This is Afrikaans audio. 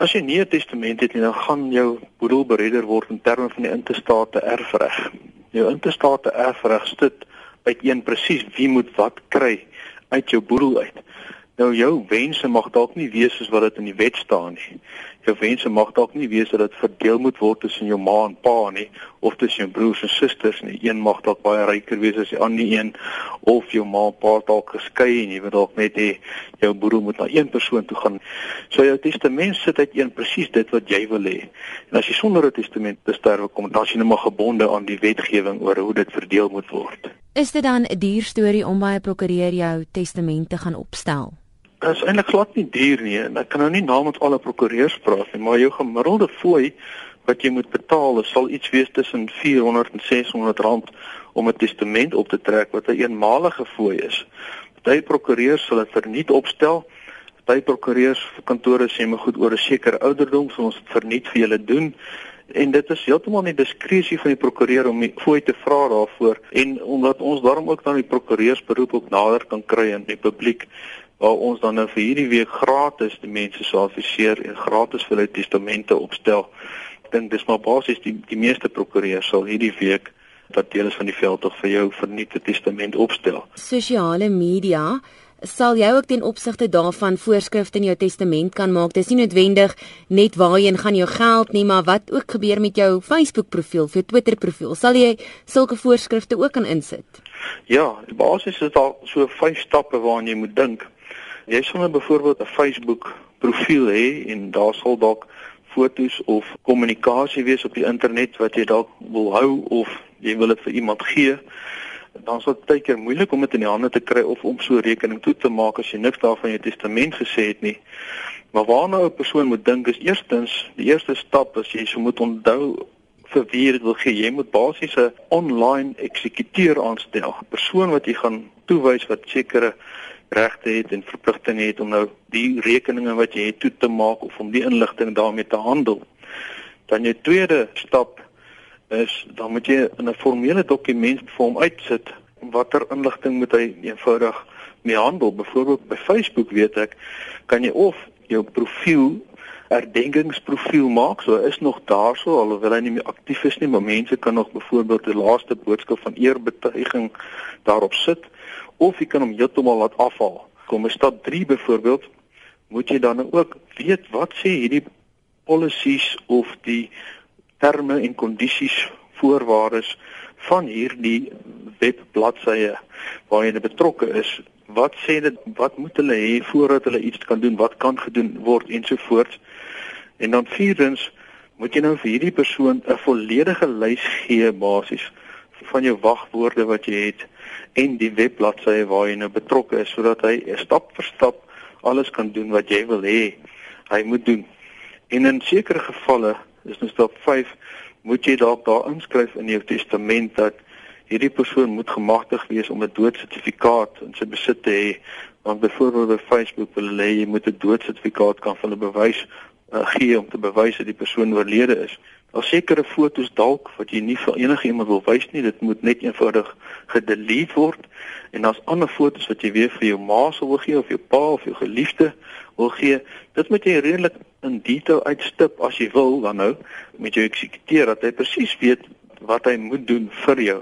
As jy nie 'n testament het nie, dan gaan jou boedel beredder word in terme van die intestate erfreg. Jou intestate erfreg sit uiteen presies wie moet wat kry uit jou boedel uit. Nou jou wense mag dalk nie wees soos wat dit in die wet staan nie. Jou wense mag dalk nie wees dat dit verdeel moet word tussen jou ma en pa nie of tussen jou broers en susters nie. Een mag dalk baie ryker wees as die ander een of jou ma en pa dalk geskei en jy wil dalk net hê jou boedel moet na een persoon toe gaan. So jou testament sit uit een presies dit wat jy wil hê. En as jy sonder 'n testament te sterwe kom, dan is jy net maar gebonde aan die wetgewing oor hoe dit verdeel moet word. Is dit dan 'n duur storie om by 'n prokureur jou testament te gaan opstel? Is eintlik glad nie duur nie en ek kan nou nie namens alle prokureurs praat nie, maar jou gemiddelde fooi wat jy moet betaal, sal iets wees tussen 400 en 600 rand om 'n testament op te trek wat 'n een eenmalige fooi is. Party prokureurs sal dit verniet opstel. Party prokureurs vir kantore sê my goed oor 'n sekere ouderdom, so ons dit verniet vir julle doen. En dit is heeltemal nie diskresie van die prokureur om die fooi te vra daarvoor en omdat ons daarom ook dan die prokureursberoep ook nader kan kry in die publiek waar ons dan nou vir hierdie week gratis die mense sou adviseer en gratis vir hulle testamente opstel. Ek dink dis maar basies die die meeste prokureurs sal hierdie week wat deel is van die veldtog vir jou verniete testament opstel. Sosiale media sal jy ook ten opsigte daarvan voorskrifte in jou testament kan maak. Dis nie noodwendig net waarheen gaan jou geld nie, maar wat ook gebeur met jou Facebook profiel, jou Twitter profiel. Sal jy sulke voorskrifte ook kan insit? Ja, basies is daar so vyf stappe waaraan jy moet dink. Jy sal nou byvoorbeeld 'n Facebook profiel hê en daar sal dalk fotos of kommunikasie wees op die internet wat jy dalk wil hou of jy wil dit vir iemand gee. Dan sal dit baie keer moeilik om dit in die hande te kry of om so rekening toe te maak as jy niks daarvan in jou testament gesê het nie. Maar waarna 'n persoon moet dink is eerstens, die eerste stap is jy moet onthou vir wie jy dit wil gee. Jy moet basies 'n online eksekuteur aanstel, 'n persoon wat jy gaan toewys wat sekere regte het en verpligtinge het om nou die rekeninge wat jy het toe te maak of om die inligting daarmee te handel. Dan jou tweede stap is dan moet jy in 'n formele dokument vir hom uitsit watter inligting moet hy eenvoudig mee handel. Byvoorbeeld by Facebook weet ek kan jy of jou profiel herdenkingsprofiel maak. So is nog daarso alhoewel hy nie meer aktief is nie, maar mense kan nog byvoorbeeld die laaste boodskap van eerbetuiging daarop sit of jy kan hom heeltemal laat afhaal. Kom by stap 3 byvoorbeeld, moet jy dan ook weet wat sê hierdie policies of die terme en kondisies voorwaardes van hierdie webbladsye waar jy betrokke is. Wat sê dit? Wat moet hulle hê voordat hulle iets kan doen? Wat kan gedoen word ensovoorts? En dan vierdens moet jy nou vir hierdie persoon 'n volledige lys gee basies van jou wagwoorde wat jy het en die webbladsye waar jy nou betrokke is sodat hy stap vir stap alles kan doen wat jy wil hê hy moet doen. En in sekere gevalle, is nou stap 5, moet jy dalk daar inskryf in jou testament dat hierdie persoon moet gemagtig wees om 'n doodsertifikaat in sy besit te hê. Want byvoorbeeld op Facebook wil hulle hê jy moet 'n doodsertifikaat kan van 'n bewys uh, gee om te bewys dat die persoon oorlede is. Daar sekere fotos dalk wat jy nie vir enige iemand wil wys nie, dit moet net eenvoudig gedelete word. En daar's ander fotos wat jy weer vir jou ma sou wil gee of jou pa of jou geliefde wil gee. Dit moet jy redelik in detail uitstip as jy wil dan nou met jou eksekuteur dat hy presies weet wat hy moet doen vir jou.